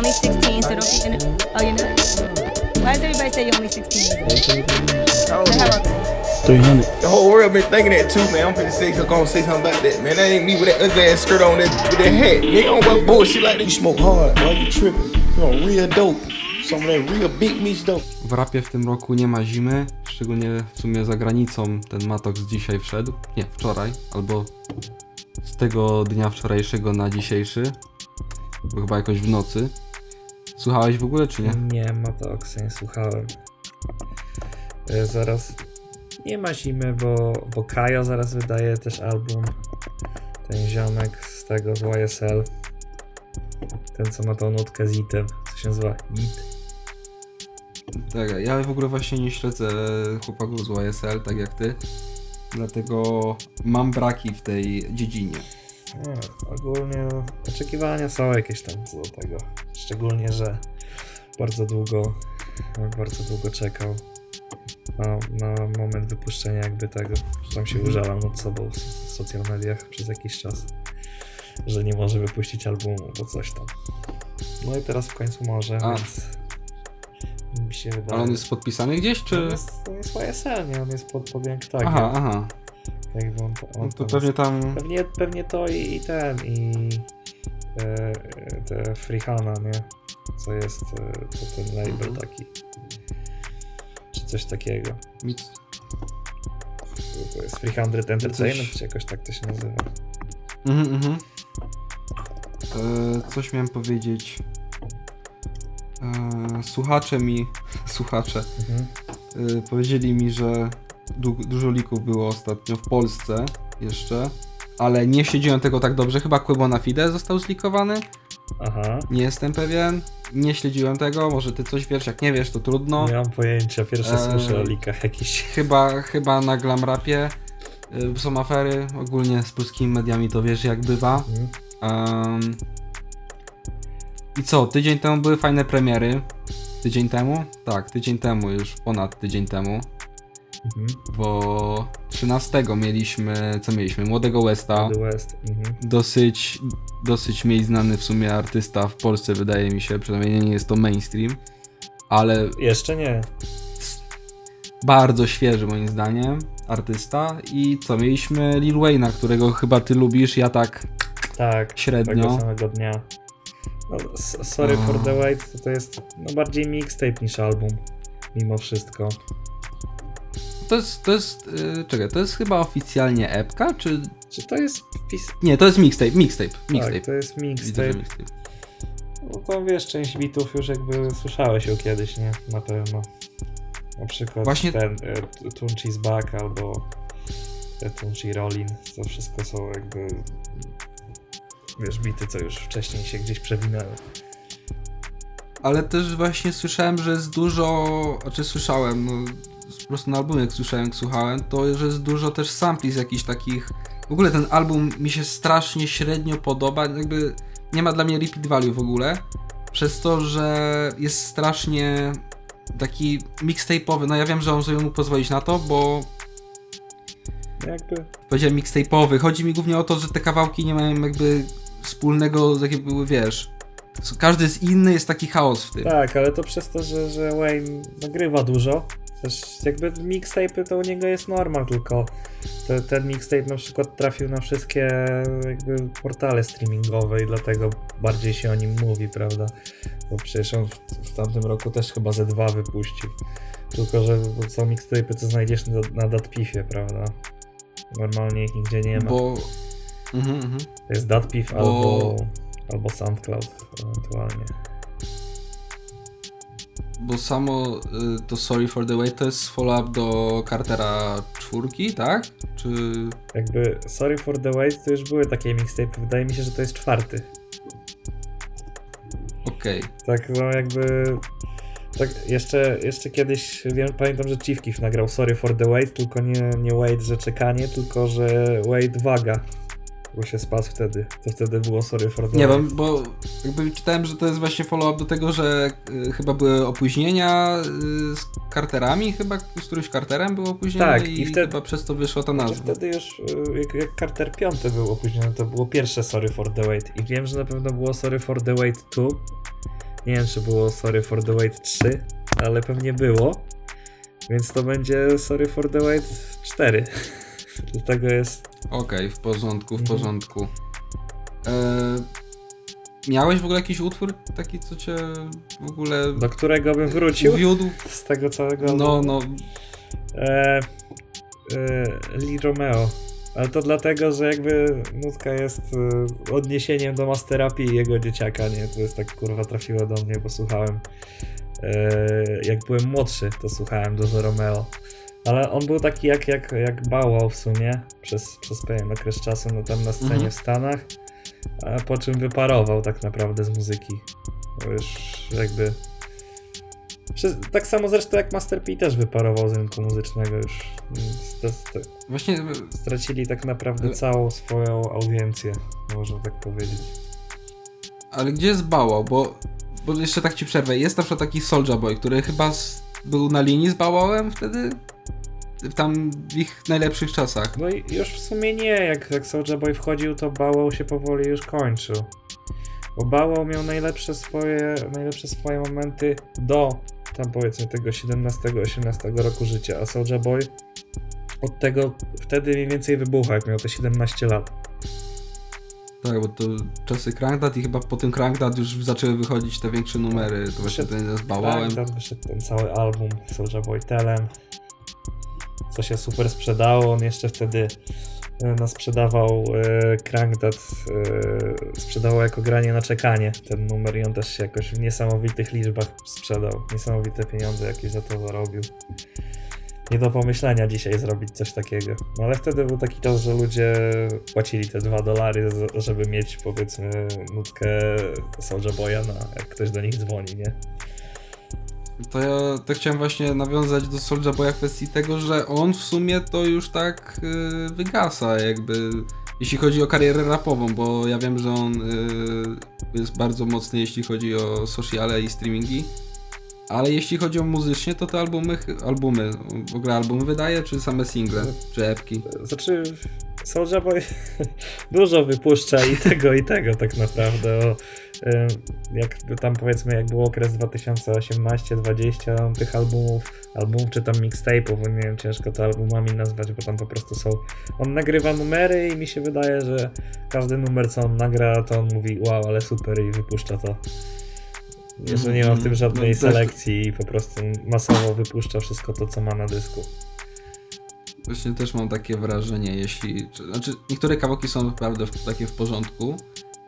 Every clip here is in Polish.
only 16, so don't be in it. Oh, you're not? Why does everybody say you're only 16 years old? So how about that? 300. The whole world been thinking that too, man. I'm finna say, gonna say something about that, man. That ain't me with that ugly ass skirt on that, with that hat. Nigga don't wear bullshit like that. You smoke hard, why you tripping? You on real dope. Some of that real big meat dope. W rapie w tym roku nie ma zimy, szczególnie w sumie za granicą ten Matox dzisiaj wszedł. Nie, wczoraj, albo z tego dnia wczorajszego na dzisiejszy. Bo chyba jakoś w nocy. Słuchałeś w ogóle, czy nie? Nie, Matox, nie słuchałem. E, Zaraz nie ma zimy, bo, bo Kajo zaraz wydaje też album. Ten ziomek z tego z YSL. Ten co ma tą nutkę z item. Co się nazywa? It. Tak, ja w ogóle właśnie nie śledzę chłopaków z YSL, tak jak ty. Dlatego mam braki w tej dziedzinie. Nie, ogólnie oczekiwania są jakieś tam co do tego. Szczególnie, że bardzo długo, bardzo długo czekał na, na moment wypuszczenia jakby tego. Tam się użalał nad sobą w, social mediach przez jakiś czas, że nie może wypuścić albumu, bo coś tam. No i teraz w końcu może, A. więc mi się wydaje. Ale on jest podpisany gdzieś, czy... On jest, on jest YSL, nie? On jest pod, pod Thugiem. Aha, aha. On, on No to tam pewnie tam... Pewnie, pewnie to i, i ten, i e, e, te Freehana, nie? Co jest, e, to ten label Mhm. taki. Czy coś takiego. Nic. To jest 300 Entertainment, Coś- czy jakoś tak to się nazywa. Mhm, mhm. E, coś miałem powiedzieć. E, słuchacze mi, słuchacze, Mhm. e, powiedzieli mi, że du dużo lików było ostatnio w Polsce jeszcze, ale nie śledziłem tego tak dobrze. Chyba Quebo na Fide został zlikowany. Aha. Nie jestem pewien. Nie śledziłem tego. Może ty coś wiesz, jak nie wiesz, to trudno. Nie mam pojęcia, pierwsze Eee. słyszę o likach jakichś. Chyba, chyba na glam rapie y, są afery. Ogólnie z polskimi mediami to wiesz, jak bywa. Mhm. I co, tydzień temu były fajne premiery. Tydzień temu? Tak, tydzień temu, już ponad tydzień temu. Mhm. Bo 13 mieliśmy, co mieliśmy? Młodego Westa. The West. Mhm. Dosyć, dosyć mniej znany w sumie artysta w Polsce, wydaje mi się. Przynajmniej nie jest to mainstream. Ale Jeszcze nie. bardzo świeży moim zdaniem artysta. I co, mieliśmy Lil Wayne'a, którego chyba ty lubisz, ja tak Tak. średnio. Tego samego dnia. No, sorry A. for the wait, to, to jest no, bardziej mixtape niż album. Mimo wszystko. To jest, to jest, yy, czekaj, to jest chyba oficjalnie epka, czy... Czy to jest wpis... Nie, to jest mixtape, mixtape, mixtape. Tak, to jest Widzę, mixtape. że mixtape. No to wiesz, część bitów już jakby słyszałeś ją kiedyś, nie? Na pewno. Na przykład Właśnie- ten e, Tunchi's Back albo e, Tunchi Rollin. To wszystko są jakby wiesz, bity, co już wcześniej się gdzieś przewinęły. Ale też właśnie słyszałem, że jest dużo, znaczy słyszałem, no, po prostu na albumie jak słyszałem, jak słuchałem, to że jest dużo też sampli z jakichś takich... W ogóle ten album mi się strasznie średnio podoba, jakby nie ma dla mnie repeat value w ogóle, przez to, że jest strasznie taki mixtape'owy, no ja wiem, że on sobie mógł pozwolić na to, bo Jakby powiedziałem mixtape'owy. Chodzi mi głównie o to, że te kawałki nie mają jakby wspólnego, jakie były, wiesz. Każdy jest inny, jest taki chaos w tym. tak, ale to przez to, że, że Wayne nagrywa dużo. Też jakby mixtape to u niego jest normal, tylko te, ten mixtape na przykład trafił na wszystkie jakby portale streamingowe i dlatego bardziej się o nim mówi, prawda? Bo przecież on w, w tamtym roku też chyba ze dwa wypuścił. Tylko, że są mixtape, co znajdziesz na, na Datpifie, prawda? Normalnie ich nigdzie nie ma. Bo. Mhm, mhm. To jest Datpif bo- albo, albo SoundCloud ewentualnie. Bo samo y, to Sorry for the Wait to jest follow-up do Cartera czwórki, tak? Czy. Jakby Sorry for the Wait to już były takie mixtape. Wydaje mi się, że to jest czwarty. Okej. Tak, no jakby. Tak, jeszcze, jeszcze kiedyś wiem, pamiętam, że Chief Keef nagrał Sorry for the Wait, tylko nie, nie wait, że czekanie, tylko że wait waga. Bo się spadł wtedy. To wtedy było Sorry for the Nie wiem, bo jakby czytałem, że to jest właśnie follow-up do tego, że y, chyba były opóźnienia y, z Carterami, chyba z którymś Carterem było opóźnienie Tak, i, i wtedy- chyba przez to wyszła ta nazwa. wtedy już, y, jak, jak Carter 5 był opóźniony, to było pierwsze Sorry for the Wait. I wiem, że na pewno było Sorry for the Wait 2, Nie wiem, czy było Sorry for the Wait 3, ale pewnie było. Więc to będzie Sorry for the Wait 4. Dlatego jest. Okej, w porządku, w Mhm. porządku. E, miałeś w ogóle jakiś utwór taki, co cię w ogóle Do którego bym wrócił uwiódł? z tego całego. No, no, E, e, Lee Romeo. Ale to dlatego, że jakby nutka jest e, odniesieniem do Masterapii i jego dzieciaka, nie? To jest tak kurwa trafiło do mnie, bo słuchałem e, jak byłem młodszy, to słuchałem dużo Romeo. Ale on był taki jak, jak, jak bałał w sumie przez, przez pewien okres czasu no tam na scenie Mhm. w Stanach, a po czym wyparował tak naprawdę z muzyki. Bo już jakby tak samo zresztą jak Master P też wyparował z rynku muzycznego już. właśnie Stracili tak naprawdę Ale- całą swoją audiencję, można tak powiedzieć. Ale gdzie jest Bałał? Bo, bo jeszcze tak ci przerwę. Jest na przykład taki Soulja Boy, który chyba z, był na linii z Bałałem wtedy? W tam w ich najlepszych czasach. No i już w sumie nie, jak, jak Soulja Boy wchodził, to Bałał się powoli już kończył. Bo Bałał miał najlepsze swoje, najlepsze swoje momenty do tam powiedzmy tego 17-18 roku życia, a Soulja Boy od tego wtedy mniej więcej wybuchał, jak miał te 17 lat. Tak, bo to czasy Crankdat i chyba po tym Crankdat już zaczęły wychodzić te większe numery. To właśnie Wyszedł ten z Bałałem. Tak, tam wyszedł ten cały album Soulja Boy Telem, co się super sprzedało. On jeszcze wtedy e, no, sprzedawał e, Crankdat, e, sprzedawał jako granie na czekanie ten numer i on też się jakoś w niesamowitych liczbach sprzedał. Niesamowite pieniądze jakieś za to zarobił. Nie do pomyślenia dzisiaj zrobić coś takiego. No ale wtedy był taki czas, że ludzie płacili te 2 dolary, żeby mieć powiedzmy nutkę Soulja Boya, na, jak ktoś do nich dzwoni, nie? To ja to chciałem właśnie nawiązać do Soulja Boya kwestii tego, że on w sumie to już tak y, wygasa jakby jeśli chodzi o karierę rapową, bo ja wiem, że on y, jest bardzo mocny jeśli chodzi o sociale i streamingi. Ale jeśli chodzi o muzycznie, to te albumy, albumy, w ogóle albumy wydaje, czy same single, czy epki? Znaczy, Soulja Boy dużo wypuszcza i tego, i tego tak naprawdę. Jak tam powiedzmy, jak był okres 2018-20, tych albumów, albumów czy tam mixtape'ów, nie wiem, ciężko to albumami nazwać, bo tam po prostu są. On nagrywa numery i mi się wydaje, że każdy numer, co on nagra, to on mówi, wow, ale super i wypuszcza to. Że nie ma w tym żadnej No, selekcji i po prostu masowo wypuszcza wszystko to, co ma na dysku. Właśnie też mam takie wrażenie, jeśli. Czy, znaczy, niektóre kawałki są naprawdę w, takie w porządku,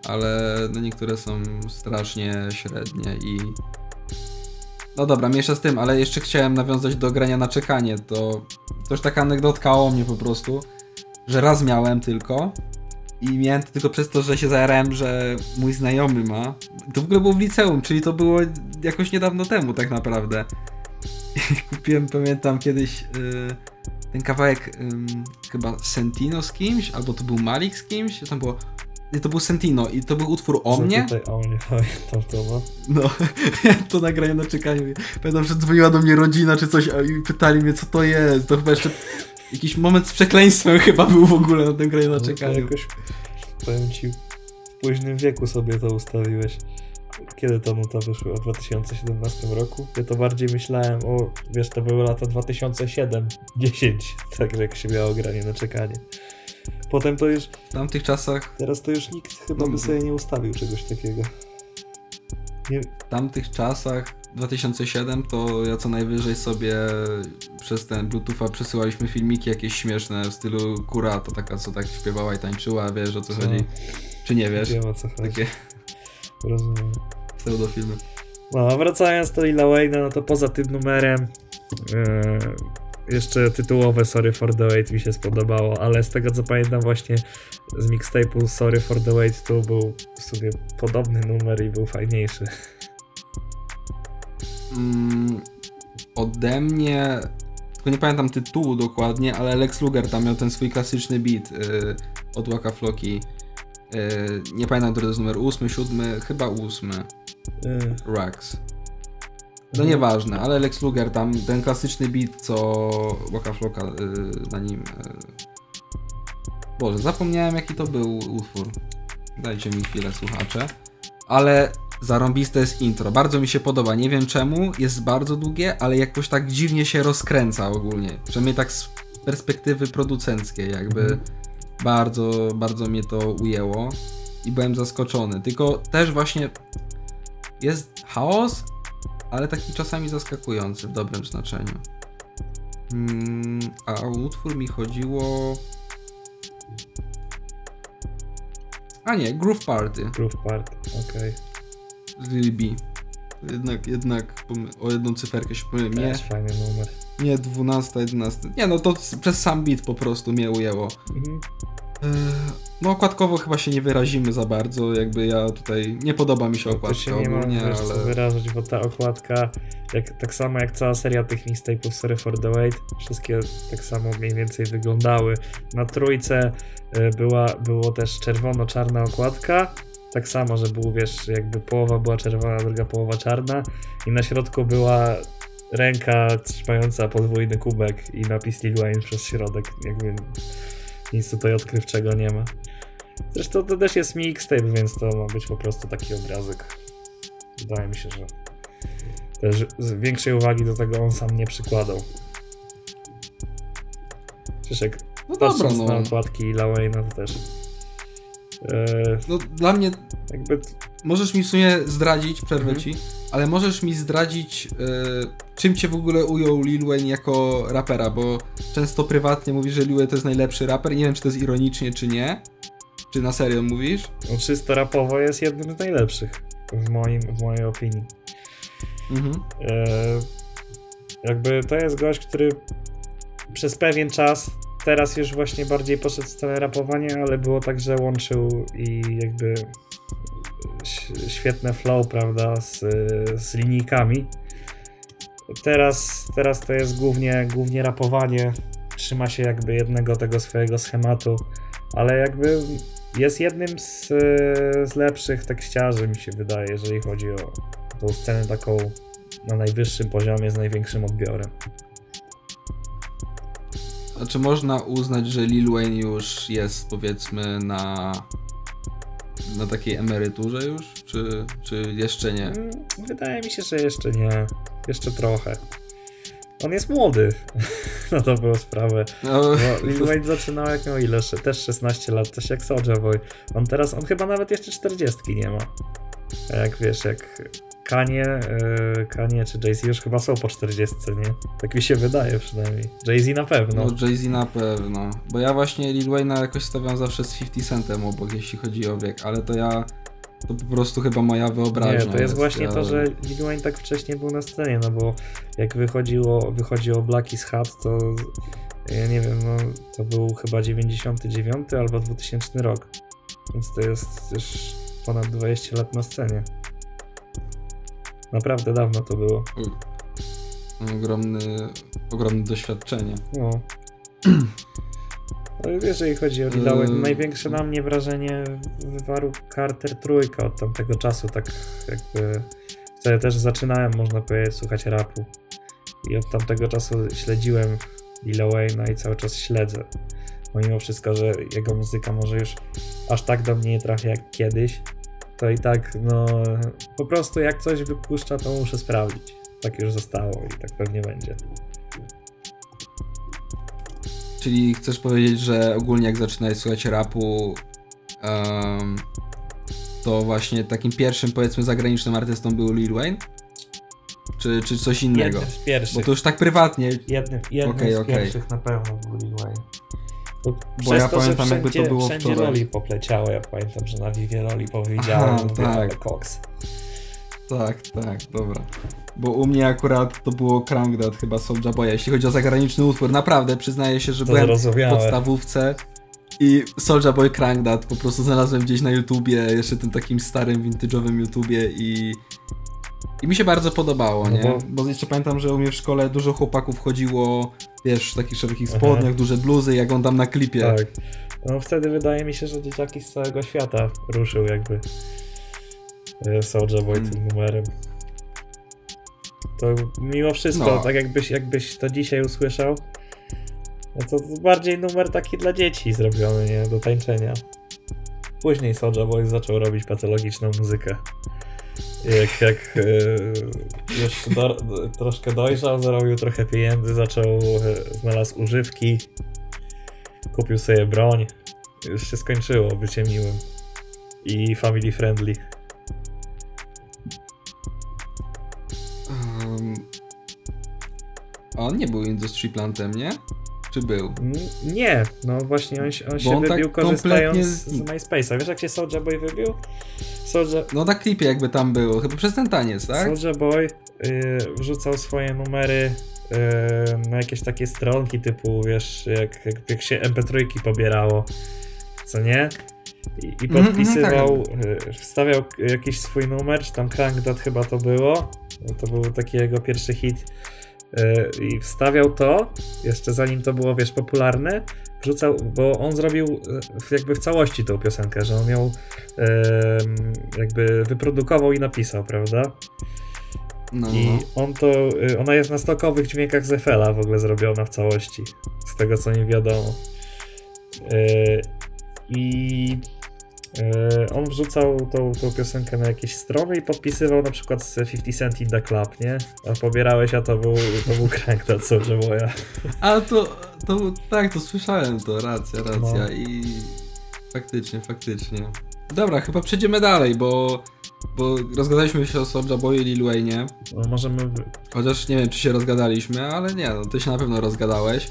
ale no niektóre są strasznie średnie i. No dobra, mniejsza z tym, ale jeszcze chciałem nawiązać do grania na czekanie. To też taka anegdotka o mnie po prostu, że raz miałem tylko i miałem to tylko przez to, że się zajarałem, że mój znajomy ma. To w ogóle było w liceum, czyli to było jakoś niedawno temu tak naprawdę. I kupiłem, pamiętam kiedyś. Yy, ten kawałek ym, chyba Sentino z kimś, albo to był Malik z kimś, tam było... Nie, to był Sentino i to był utwór o mnie. Tutaj o mnie, pamiętam to, no. No, to nagrałem na czekaniu. Pamiętam, że dzwoniła do mnie rodzina czy coś i pytali mnie co to jest. To chyba jeszcze jakiś moment z przekleństwem chyba był w ogóle na tym graniu na No czekaniu. jakoś, powiem ci, w późnym wieku sobie to ustawiłeś. Kiedy to nuta wyszła? W 2017 roku? Ja to bardziej myślałem, o, wiesz, to były lata 2007, 10, także jak się miało granie na czekanie. Potem to już, W tamtych czasach, teraz to już nikt chyba by sobie nie ustawił czegoś takiego. Nie, w tamtych czasach 2007 to ja co najwyżej sobie przez ten Bluetootha przesyłaliśmy filmiki jakieś śmieszne w stylu Kura, to taka co tak śpiewała i tańczyła, wiesz o co Co? chodzi. Czy nie wiesz? wiem o co chodzi. Takie Rozumiem. pseudofilmy. No, wracając do Lila Wayne'a, no to poza tym numerem yy, jeszcze tytułowe Sorry for the Wait mi się spodobało, ale z tego co pamiętam właśnie z mixtape'u Sorry for the Wait to był w sumie podobny numer i był fajniejszy. Mm, ode mnie, tylko nie pamiętam tytułu dokładnie, ale Lex Luger tam miał ten swój klasyczny beat y, od Waka Flocki. Y, nie pamiętam, który to jest numer 8, 7, chyba 8. Yy, Rax. To Mhm. nieważne, ale Lex Luger tam, ten klasyczny beat, co Waka Flocka y, na nim... Y... Boże, zapomniałem jaki to był utwór. Dajcie mi chwilę, słuchacze. Ale Zarąbiste jest intro. Bardzo mi się podoba. Nie wiem czemu, jest bardzo długie, ale jakoś tak dziwnie się rozkręca ogólnie. Przynajmniej tak z perspektywy producenckiej, jakby Mhm. bardzo, bardzo mnie to ujęło i byłem zaskoczony. Tylko też właśnie jest chaos, ale taki czasami zaskakujący w dobrym znaczeniu. Mm, a o utwór mi chodziło. A nie, Groove Party Groove Party, okej. z B. Jednak, jednak o jedną cyferkę się pomyliłem. Nie, fajny numer. nie 12, 11. Nie, no to przez sam beat po prostu mnie ujęło. Mhm. Eee, No okładkowo chyba się nie wyrazimy za bardzo, jakby ja tutaj, nie podoba mi się okładka się nie ogólnie, co ale... wyrażać, bo ta okładka, jak, tak samo jak cała seria tych mixtape'ów Sorry for the Wait, wszystkie tak samo mniej więcej wyglądały. Na trójce y, była, było też czerwono-czarna okładka, tak samo, że był, wiesz, jakby połowa była czerwona, druga połowa czarna i na środku była ręka trzymająca podwójny kubek i napis Lil Wayne przez środek, jakby nic tutaj odkrywczego nie ma. Zresztą to też jest mixtape, więc to ma być po prostu taki obrazek. Wydaje mi się, że też większej uwagi do tego on sam nie przykładał. Przecież jak No dobra, patrząc no. na okładki Lil Wayne'a to też no. Dla mnie jakby Możesz mi w sumie zdradzić, przerwę Mhm. ci, ale możesz mi zdradzić, e, czym cię w ogóle ujął Lil Wayne jako rapera, bo często prywatnie mówisz, że Lil Wayne to jest najlepszy raper. Nie wiem, czy to jest ironicznie, czy nie. Czy na serio mówisz? no, czysto rapowo jest jednym z najlepszych w, moim, w mojej opinii. Mhm. E, jakby to jest gość, który przez pewien czas, teraz już właśnie bardziej poszedł w stronę rapowania, ale było tak, że łączył i jakby świetne flow, prawda, z, z linijkami. Teraz, teraz to jest głównie, głównie rapowanie, trzyma się jakby jednego tego swojego schematu, ale jakby jest jednym z, z lepszych tekściarzy, mi się wydaje, jeżeli chodzi o tą scenę taką na najwyższym poziomie z największym odbiorem. A czy można uznać, że Lil Wayne już jest powiedzmy na na takiej emeryturze już? Czy, czy jeszcze nie? Mm, Wydaje mi się, że jeszcze nie. Jeszcze trochę. On jest młody na dobrą sprawę. No, Bo Lil Wayne zaczynał jak miał ile? Sze- Też 16 lat, też jak Soulja Boy. On teraz, on chyba nawet jeszcze 40 nie ma. A jak wiesz, jak Kanye, yy, Kanye czy Jay-Z już chyba są po 40, nie? Tak mi się wydaje przynajmniej. Jay-Z na pewno. No Jay-Z na pewno. Bo ja właśnie Lil Wayne'a jakoś stawiam zawsze z 50 Centem obok, jeśli chodzi o wiek, ale to ja... To po prostu chyba moja wyobraźnia Nie, to jest właśnie ja... to, że Lil Wayne tak wcześnie był na scenie, no bo jak wychodziło, wychodziło Black is Hat, to ja nie wiem, no to był chyba 99 albo 2000 rok. Więc to jest już ponad 20 lat na scenie. Naprawdę dawno to było. Ogromny, ogromne doświadczenie. No. No, jeżeli chodzi o Wayne, Yy. największe na mnie wrażenie wywarł Carter trójka od tamtego czasu, tak jakby wtedy też zaczynałem, można powiedzieć, słuchać rapu i od tamtego czasu śledziłem Lila Wayne'a i cały czas śledzę. Pomimo wszystko, że jego muzyka może już aż tak do mnie nie trafia jak kiedyś, to i tak, no, po prostu jak coś wypuszcza, to muszę sprawdzić. Tak już zostało i tak pewnie będzie. Czyli chcesz powiedzieć, że ogólnie jak zaczynałeś słuchać rapu, em, to właśnie takim pierwszym, powiedzmy, zagranicznym artystą był Lil Wayne? Czy, czy coś innego? Jednym z pierwszych. Bo to już tak prywatnie. Jednym, jednym Okej, z okej. pierwszych na pewno był Lil Wayne. Bo, Bo ja pamiętam, że jakby to było wszędzie wczoraj. roli popleciało. Ja pamiętam, że na Vivie roli powiedziałem, Aha, tak. koks. Tak, tak, dobra. Bo u mnie akurat to było Crank That, chyba Soulja Boya. Jeśli chodzi o zagraniczny utwór, naprawdę przyznaję się, że To byłem w podstawówce i Soulja Boy Crank That po prostu znalazłem gdzieś na YouTubie, jeszcze tym takim starym, vintage'owym YouTubie i i mi się bardzo podobało, No nie? bo- Bo... jeszcze pamiętam, że u mnie w szkole dużo chłopaków chodziło, wiesz, w takich szerokich Aha. spodniach, duże bluzy, jak on tam na klipie. Tak. No wtedy wydaje mi się, że dzieciaki z całego świata ruszył jakby e, Soulja Boy Mm. tym numerem. To mimo wszystko, No. tak jakbyś, jakbyś to dzisiaj usłyszał, no to bardziej numer taki dla dzieci zrobiony, nie? Do tańczenia. Później Soulja Boy zaczął robić patologiczną muzykę. Jak, jak e, już do, troszkę dojrzał, zarobił trochę pieniędzy, zaczął, e, znalazł używki, kupił sobie broń. Już się skończyło bycie miłym i family friendly. Um, on nie był industry plantem, nie? Czy był? Nie, no właśnie on, się- on się on tak wybił korzystając kompletnie z. MySpace'a. Wiesz jak się Soulja Boy wybił? Soulja, No na klipie jakby tam było, chyba przez ten taniec, tak? Soulja Boy y, wrzucał swoje numery y, na jakieś takie stronki typu, wiesz, jak, jak, jak się MP3 pobierało, co nie? I, i Mhm, podpisywał, y, wstawiał jakiś swój numer, czy tam Crank That chyba to było, to był taki jego pierwszy hit i wstawiał to, jeszcze zanim to było, wiesz, popularne, wrzucał, bo on zrobił y, jakby w całości tą piosenkę, że on ją jakby wyprodukował i napisał, prawda? No, I no. on to, y, ona jest na stokowych dźwiękach z FL-a w ogóle zrobiona w całości, z tego co mi wiadomo. I on wrzucał tą, tą piosenkę na jakieś strony i podpisywał na przykład z 50 Cent in the Club, nie? A pobierałeś, a to był, to był crank na Soulja Boya. Ale to, to, tak, to słyszałem to, racja, racja No. i faktycznie, faktycznie. Dobra, chyba przejdziemy dalej, bo, bo rozgadaliśmy się o Soulja Boy i Lil Wayne, No, możemy... chociaż nie wiem, czy się rozgadaliśmy, ale nie, no ty się na pewno rozgadałeś.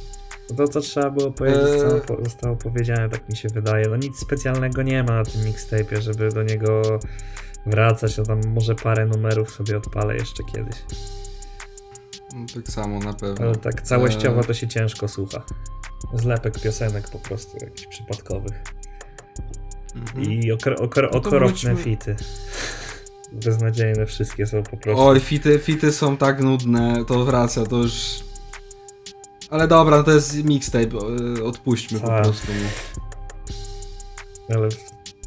To, co trzeba było powiedzieć, Eee. zostało, po- zostało powiedziane, tak mi się wydaje. No nic specjalnego nie ma na tym mixtape'ie, żeby do niego wracać. No tam może parę numerów sobie odpalę jeszcze kiedyś. No, tak samo na pewno. Ale tak całościowo Eee. to się ciężko słucha. Zlepek piosenek po prostu, jakichś przypadkowych. Mhm. I okro, okro, No okropne wróćmy- fity. Beznadziejne wszystkie są po prostu. Oj, fity, fity są tak nudne, to wraca, to już... Ale dobra, no to jest mixtape, e, odpuśćmy po Tak. prostu. Ale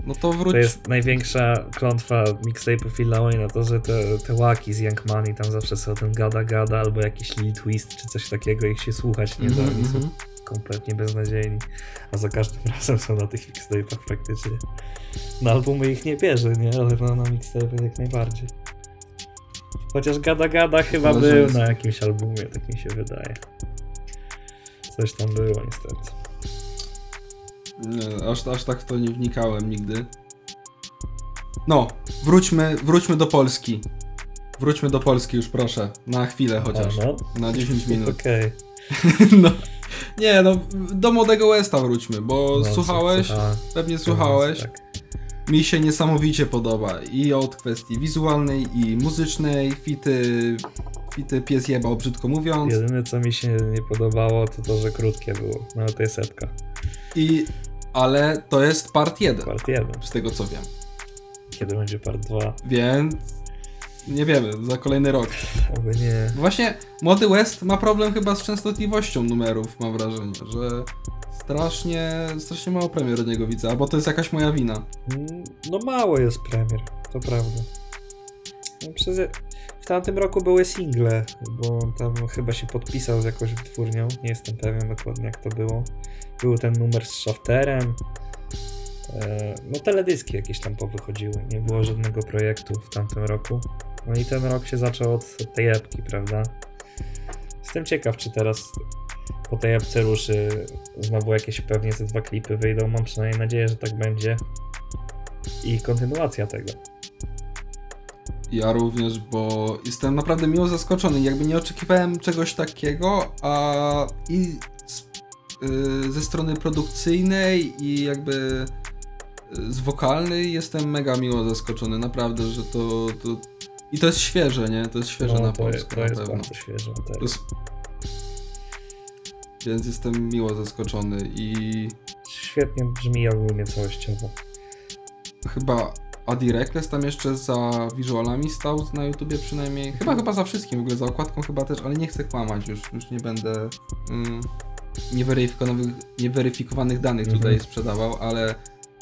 No to wróć... to jest największa klątwa mixtape'u Phila Wayne'a, to że te, te łaki z Young Money tam zawsze są ten gada gada albo jakiś Lil Twist czy coś takiego, ich się słuchać nie da, Mhm, oni są mhm. kompletnie beznadziejni. A za każdym razem są na tych mixtape'ach praktycznie. Na albumy ich nie bierze, nie? Ale no, na mixtape'y jak najbardziej. Chociaż Gada Gada chyba był jest- na jakimś albumie, tak mi się wydaje. Coś tam było niestety. Nie, aż, aż tak w to nie wnikałem nigdy. No, wróćmy, wróćmy do Polski. Wróćmy do Polski już proszę, na chwilę chociaż. A, no. Na 10 minut. Okej. no. Nie, no, do młodego Westa wróćmy, bo No, słuchałeś, słuchałem. pewnie słuchałeś. Tak. Mi się niesamowicie podoba i od kwestii wizualnej i muzycznej, fity, fity pies jebał, brzydko mówiąc. Jedyne co mi się nie podobało to to, że krótkie było. No to jest epka. I, ale to jest part 1, Part 1. z tego co wiem. Kiedy będzie part 2? Więc nie wiemy, za kolejny rok. Oby nie. Właśnie Młody West ma problem chyba z częstotliwością numerów, mam wrażenie, że strasznie, strasznie mało premier od niego widzę, albo to jest jakaś moja wina. Mm, No mało jest premier, to prawda. No, przez... W tamtym roku były single, bo tam chyba się podpisał z jakąś wytwórnią, nie jestem pewien dokładnie jak to było. Był ten numer z Shafterem. E, No teledyski jakieś tam powychodziły, nie było żadnego projektu w tamtym roku. No i ten rok się zaczął od tej epki, prawda? Jestem ciekaw, czy teraz po tej epce ruszy znowu jakieś pewnie ze dwa klipy wyjdą, mam przynajmniej nadzieję, że tak będzie i kontynuacja tego. Ja również, bo jestem naprawdę miło zaskoczony. Jakby nie oczekiwałem czegoś takiego, a i z, y, ze strony produkcyjnej i jakby y, z wokalnej jestem mega miło zaskoczony. Naprawdę, że to. to... I to jest świeże, nie? To jest świeże No, na to, jest, Polskę, to jest bardzo świeże teraz. jest... Więc jestem miło zaskoczony i Świetnie brzmi ogólnie całościowo. chyba Adi Reckless tam jeszcze za wizualami stał na YouTubie przynajmniej. Chyba chyba za wszystkim, w ogóle za okładką chyba też, ale nie chcę kłamać już, już nie będę mm, nieweryfikowanych, nieweryfikowanych danych Mhm. tutaj sprzedawał, ale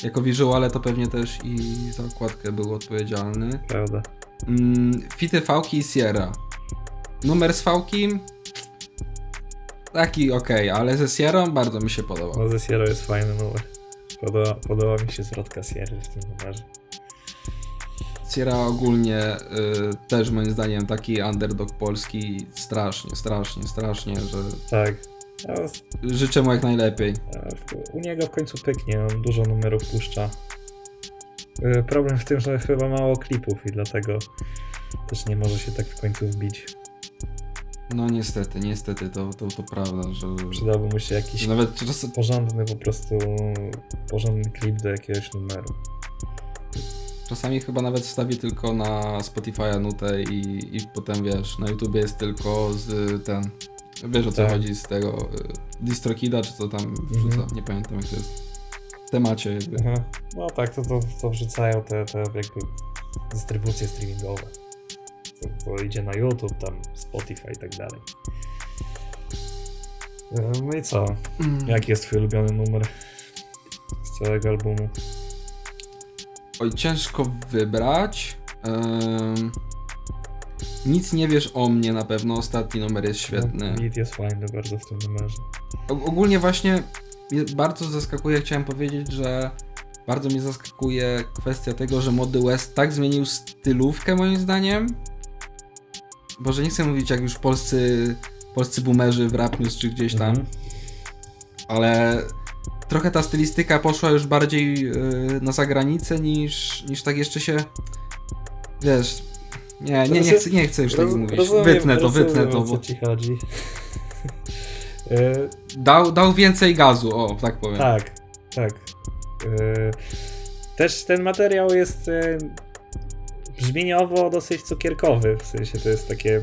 jako wizuale to pewnie też i za okładkę był odpowiedzialny. Prawda. Mm, Fity Fałki i Sierra. Numer z Fałki taki okej, ale ze Sierrą bardzo mi się podobał. No ze Sierra jest fajny numer. Podoba, podoba mi się zwrotka Sierry w tym numerze. Sierra ogólnie y, też moim zdaniem taki underdog polski strasznie, strasznie, strasznie, że Tak. A, życzę mu jak najlepiej. u niego w końcu pyknie, on dużo numerów puszcza. Y, Problem w tym, że chyba mało klipów i dlatego też nie może się tak w końcu wbić. No niestety, niestety, to, to, to prawda, że, Przydałby mu się jakiś że nawet czasem porządny po prostu, porządny klip do jakiegoś numeru. Czasami chyba nawet wstawię tylko na Spotify'a nutę i, i potem wiesz, na YouTubie jest tylko z ten. Wiesz o co Tak. chodzi z tego y, DistroKida, czy co tam Mhm. wrzuca, nie pamiętam jak to jest. W temacie jakby. Aha. No tak, to, to, to wrzucają te, te jakby dystrybucje streamingowe. To, to idzie na YouTube, tam Spotify i tak dalej. E, No i co? Mm. Jaki jest twój ulubiony numer z całego albumu? Oj, ciężko wybrać. Ym, nic nie wiesz o mnie na pewno, ostatni numer jest świetny. No, Beat jest fajny bardzo w tym numerze. O- Ogólnie właśnie bardzo zaskakuje, chciałem powiedzieć, że bardzo mnie zaskakuje kwestia tego, że Mody West tak zmienił stylówkę moim zdaniem. Boże, nie chcę mówić jak już polscy, polscy boomerzy w Rap News czy gdzieś tam, Mhm. ale trochę ta stylistyka poszła już bardziej yy, na zagranicę niż, niż tak jeszcze się, wiesz, nie, nie, nie chcę, nie chcę już tak Roz- mówić, rozumiem- wytnę to, rozumiem, wytnę to, o co bo ci chodzi. E, dał, dał więcej gazu, o, tak powiem. Tak, tak. Yy, Też ten materiał jest brzmieniowo dosyć cukierkowy, w sensie to jest takie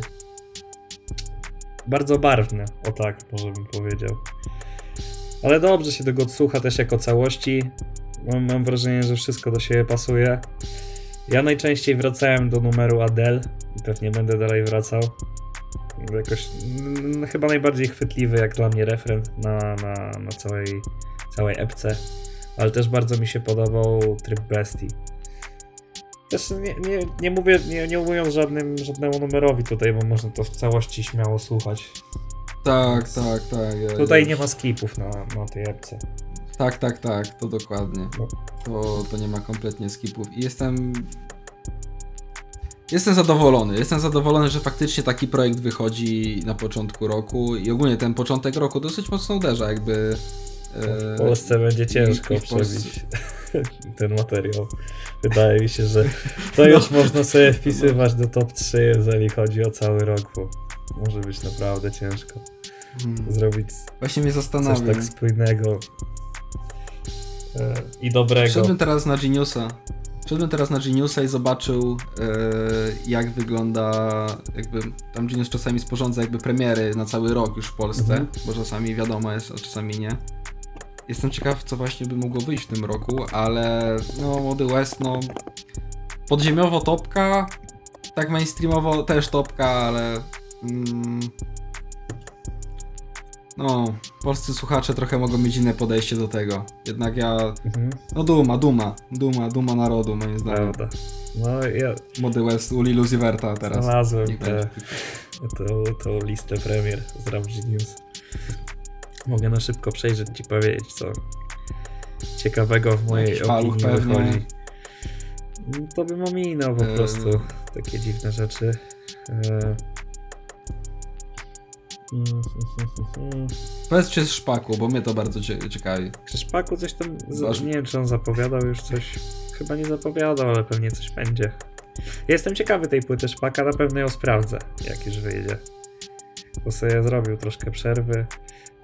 bardzo barwne, o tak, może bym powiedział. Ale dobrze się tego odsłucha też jako całości. Mam, mam wrażenie, że wszystko do siebie pasuje. Ja najczęściej wracałem do numeru Adele i pewnie będę dalej wracał. Jakoś mm, chyba najbardziej chwytliwy jak dla mnie refren na, na, na całej, całej epce. Ale też bardzo mi się podobał tryb Bestii. Też nie, nie, nie mówię, nie, nie mówiąc żadnym, żadnemu numerowi tutaj, bo można to w całości śmiało słuchać. Tak, tak, tak. ja- Tutaj ja- nie ma skipów na, na tej epce. Tak, tak, tak, to dokładnie. No. To, to nie ma kompletnie skipów. I jestem. Jestem zadowolony. Jestem zadowolony, że faktycznie taki projekt wychodzi na początku roku i ogólnie ten początek roku dosyć mocno uderza, jakby. e, W Polsce będzie ciężko w przebić ten materiał. Wydaje mi się, że to już można sobie wpisywać do top 3, jeżeli chodzi o cały rok, może być naprawdę ciężko Hmm. zrobić Właśnie mnie coś zastanawiam. tak spójnego e, i dobrego. Wszedłbym teraz na Geniusa. Wszedłbym teraz na Geniusa i zobaczył, e, jak wygląda, jakby tam Genius czasami sporządza jakby premiery na cały rok już w Polsce, Mhm. bo czasami wiadomo jest, a czasami nie. Jestem ciekaw, co właśnie by mogło wyjść w tym roku, ale no, Młody West, no, podziemiowo topka, tak mainstreamowo też topka, ale no, polscy słuchacze trochę mogą mieć inne podejście do tego. Jednak ja Mhm, no duma, duma, duma, duma narodu moim zdaniem. prawda. No ja Młody West u Lil Uzi Verta teraz. znalazłem tę tą, listę premier z Rap Genius. Mogę na szybko przejrzeć ci powiedzieć, co ciekawego w mojej paluch opinii pewnie. wychodzi. To bym ominął po prostu takie dziwne rzeczy. Eee. Powiedz czy z szpaku, bo mnie to bardzo cie- ciekawi. Krzyszpaku coś tam, z, Waż- nie wiem czy on zapowiadał już coś, chyba nie zapowiadał, ale pewnie coś będzie. Jestem ciekawy tej płyty Szpaka, na pewno ją sprawdzę, jak już wyjdzie. Bo sobie zrobił troszkę przerwy.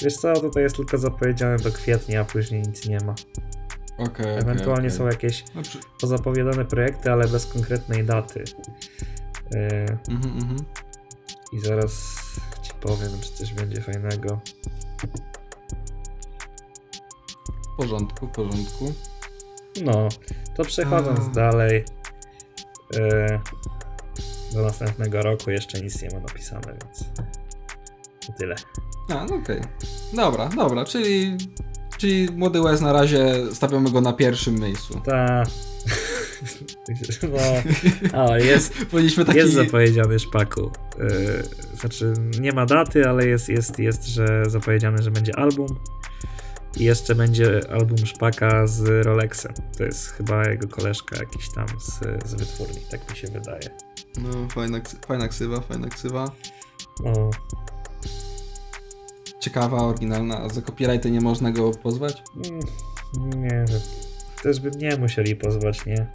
Wiesz co, tutaj jest tylko zapowiedziane do kwietnia, a później nic nie ma. Okej, okej, Ewentualnie okej. są jakieś No, przy... pozapowiadane projekty, ale bez konkretnej daty. Yy, mhm, mhm. I zaraz powiem, czy coś będzie fajnego. W porządku, w porządku. No, to przechodząc A. dalej. e, do następnego roku jeszcze nic nie ma napisane, więc to tyle. A, no okej. Dobra, dobra, czyli... Czyli Młody West na razie stawiamy go na pierwszym miejscu. Ta. No, o, jest, Powinniśmy taki... jest zapowiedziany szpaku. E, znaczy, nie ma daty, ale jest, jest, jest, że zapowiedziane, że będzie album. I jeszcze będzie album Szpaka z Rolexem. To jest chyba jego koleżka jakiś tam z, z wytwórni, tak mi się wydaje. No, fajna, fajna ksywa, fajna ksywa. No, Ciekawa, oryginalna, a za copyrighty nie można go pozwać? mm, nie wiem. Też by nie musieli pozwać, nie?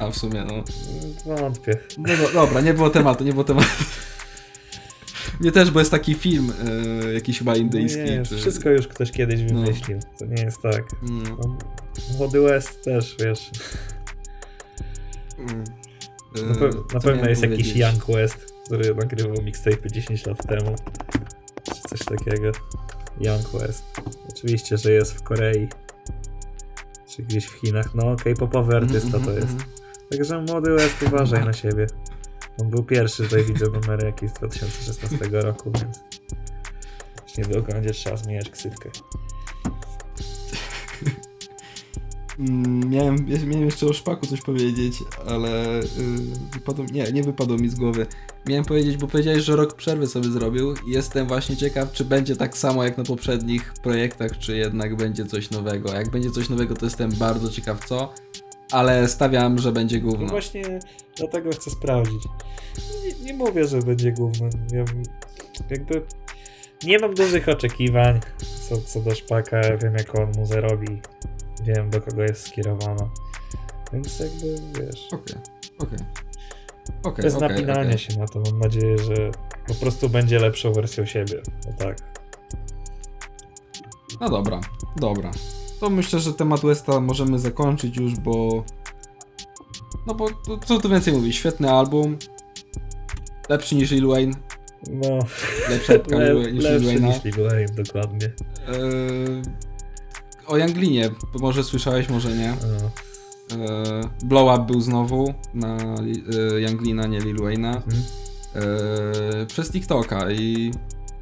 A w sumie, no. Mm, Wątpię. No do, dobra, nie było tematu, nie było tematu. Nie też, bo jest taki film, e, jakiś chyba indyjski. nie, czy... Wszystko już ktoś kiedyś No. wymyślił. To nie jest tak. Mm, No, Młody West też, wiesz. mm. E, Na, pe- co na pewno jest jakiś powiedzieć? Young West, który nagrywał mixtape 10 lat temu. Czy coś takiego. Young West. Oczywiście, że jest w Korei. Czy gdzieś w Chinach. No, K-popowy artysta Mhm, to jest. Także młody West, uważaj na siebie. On był pierwszy, tutaj widzę numery jakieś z 2016 roku, więc już niedługo będzie trzeba zmieniać ksywkę. Mm, Miałem, miałem jeszcze o szpaku coś powiedzieć, ale yy, wypadło, nie, nie wypadło mi z głowy. Miałem powiedzieć, bo powiedziałeś, że rok przerwy sobie zrobił jestem właśnie ciekaw, czy będzie tak samo jak na poprzednich projektach, czy jednak będzie coś nowego. Jak będzie coś nowego, to jestem bardzo ciekaw co, ale stawiam, że będzie No gówno. właśnie dlatego chcę sprawdzić. Nie, nie mówię, że będzie gówno. Ja, jakby nie mam dużych oczekiwań co, co do szpaka. Wiem, jak on muzę robi. Wiem, do kogo jest skierowana. Więc jakby, wiesz, Okej, okej. Okej, bez okej, napinania okej. się na to. Mam nadzieję, że po prostu będzie lepszą wersją siebie. No tak. No dobra, dobra. To myślę, że temat Westa możemy zakończyć już, bo. No bo co tu więcej mówić? Świetny album. Lepszy niż Lil Wayne. No, Lepsza epka le, niż Lil Wayne'a. niż Lil Wayne, dokładnie. Eee, o Younglinie, bo może słyszałeś, może nie. No. Eee, Blow Up był znowu na e, Younglina, nie Lil Wayne'a. Mhm. e, przez TikToka i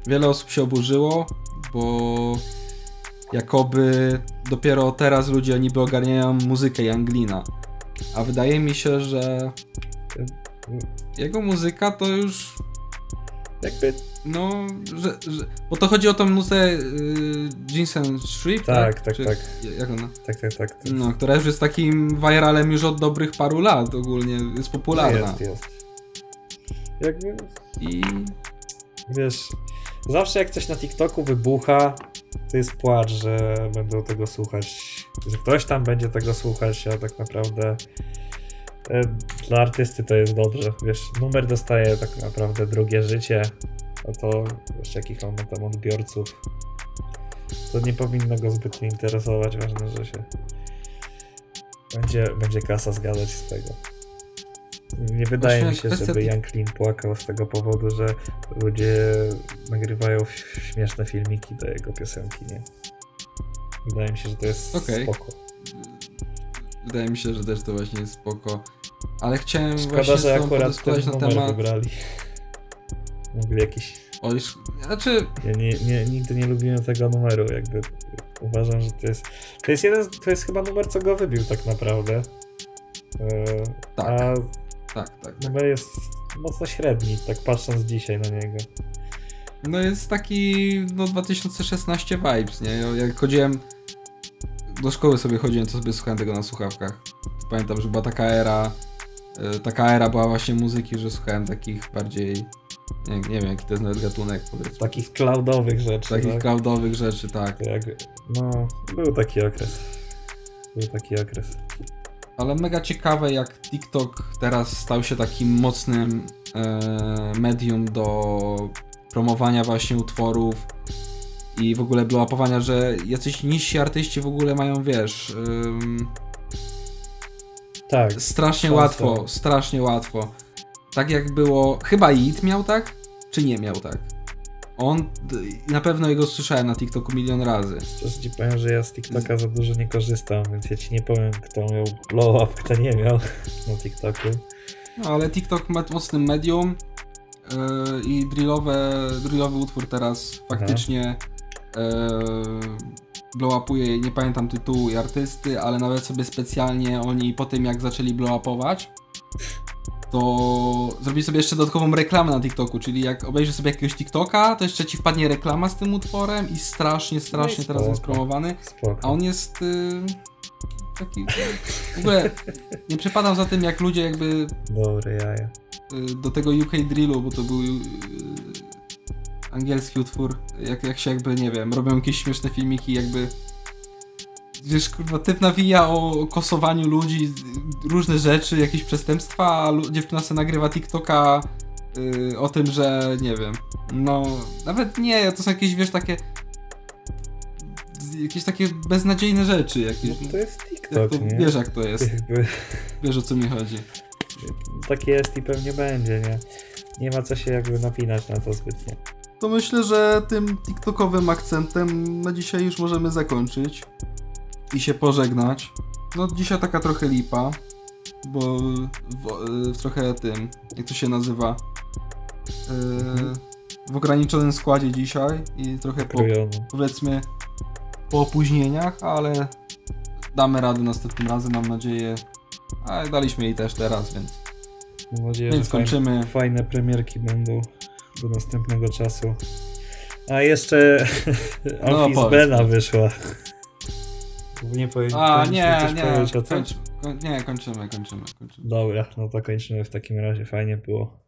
wiele osób się oburzyło, bo jakoby dopiero teraz ludzie niby ogarniają muzykę Younglina. A wydaje mi się, że jego muzyka to już Jakby no, że, że bo to chodzi o tą muzę y, Jensen Street, Tak, tak, Czy- tak. Jak ona? tak, tak, tak. to No, która już jest takim viralem już od dobrych paru lat ogólnie, jest popularna. Jest, jest. Jakby, I wiesz, zawsze jak coś na TikToku wybucha, to jest płacz, że będą tego słuchać. Że ktoś tam będzie tego słuchać, a tak naprawdę e, dla artysty to jest dobrze. Wiesz, numer dostaje tak naprawdę drugie życie, a to jeszcze jakich on ma tam odbiorców. To nie powinno go zbytnio interesować. Ważne, że się będzie, będzie kasa zgadzać z tego. Nie wydaje Właśnie mi się, kwestia żeby Young Clean płakał z tego powodu, że ludzie nagrywają śmieszne filmiki do jego piosenki, nie? Wydaje mi się, że to jest Okej. spoko. wydaje mi się, że też to właśnie jest spoko. Ale chciałem Szkoda, właśnie że akurat ten na numer temat... wybrali. Mogli jakiś... O, już, znaczy, Ja nie, nie, nigdy nie lubiłem tego numeru, jakby uważam, że to jest... To jest jeden, to jest chyba numer, co go wybił tak naprawdę. E, Tak. A tak, tak. tak. numer jest mocno średni, tak patrząc dzisiaj na niego. No jest taki, no 2016 vibes, nie? Ja- Jak chodziłem, do szkoły sobie chodziłem, to sobie słuchałem tego na słuchawkach. Pamiętam, że była taka era, e, taka era była właśnie muzyki, że słuchałem takich bardziej, nie, nie wiem jaki to jest nawet gatunek, powiedzmy. Takich cloudowych rzeczy. Takich tak? cloudowych rzeczy, tak. Jak, no, był taki okres. Był taki okres. Ale mega ciekawe, jak TikTok teraz stał się takim mocnym e, medium do promowania właśnie utworów i w ogóle blowapowania, że jacyś niżsi artyści w ogóle mają, wiesz, ym, Tak. strasznie łatwo, strasznie łatwo. Tak jak było, chyba It miał tak, czy nie miał tak? On, na pewno jego słyszałem na TikToku milion razy. Też ci powiem, że ja z TikToka za dużo nie korzystam, więc ja ci nie powiem, kto miał blow up, kto nie miał na TikToku. No, ale TikTok ma mocnym medium yy, i drillowe, drillowy utwór teraz faktycznie yy, blow upuje, nie pamiętam tytułu i artysty, ale nawet sobie specjalnie oni po tym jak zaczęli blow upować, to zrobi sobie jeszcze dodatkową reklamę na TikToku, czyli jak obejrzysz sobie jakiegoś TikToka, to jeszcze ci wpadnie reklama z tym utworem i strasznie, strasznie teraz jest promowany. Spoko. A on jest y, taki. W ogóle nie przepadam za tym, jak ludzie jakby Dobre jaja. y, do tego UK Drillu, bo to był y, angielski utwór, jak, jak się jakby, nie wiem, robią jakieś śmieszne filmiki, jakby. Wiesz, kurwa, typ nawija o kosowaniu ludzi, różne rzeczy, jakieś przestępstwa, a dziewczyna sobie nagrywa TikToka y, o tym, że nie wiem. No, nawet nie, to są jakieś, wiesz, takie. Jakieś takie beznadziejne rzeczy, jakieś. No to jest Jak TikTok, to, nie? wiesz jak to jest, wiesz o co mi chodzi. tak jest i pewnie będzie, nie? Nie ma co się jakby napinać na to zbytnio. To myślę, że tym TikTokowym akcentem na dzisiaj już możemy zakończyć i się pożegnać. No dzisiaj taka trochę lipa, bo w, w trochę tym, jak to się nazywa, yy, w ograniczonym składzie dzisiaj i trochę po, powiedzmy po opóźnieniach, ale damy radę następnym razem, mam nadzieję. A daliśmy jej też teraz, więc, Mam nadzieję, więc że fajne, kończymy. fajne premierki będą do następnego czasu. A jeszcze No, Office Bena wyszła. Nie powie, A, nie, coś nie, powiedzieć o tym? kończ, koń, nie, kończymy, kończymy, kończymy. Dobra, no to kończymy w takim razie. Fajnie było.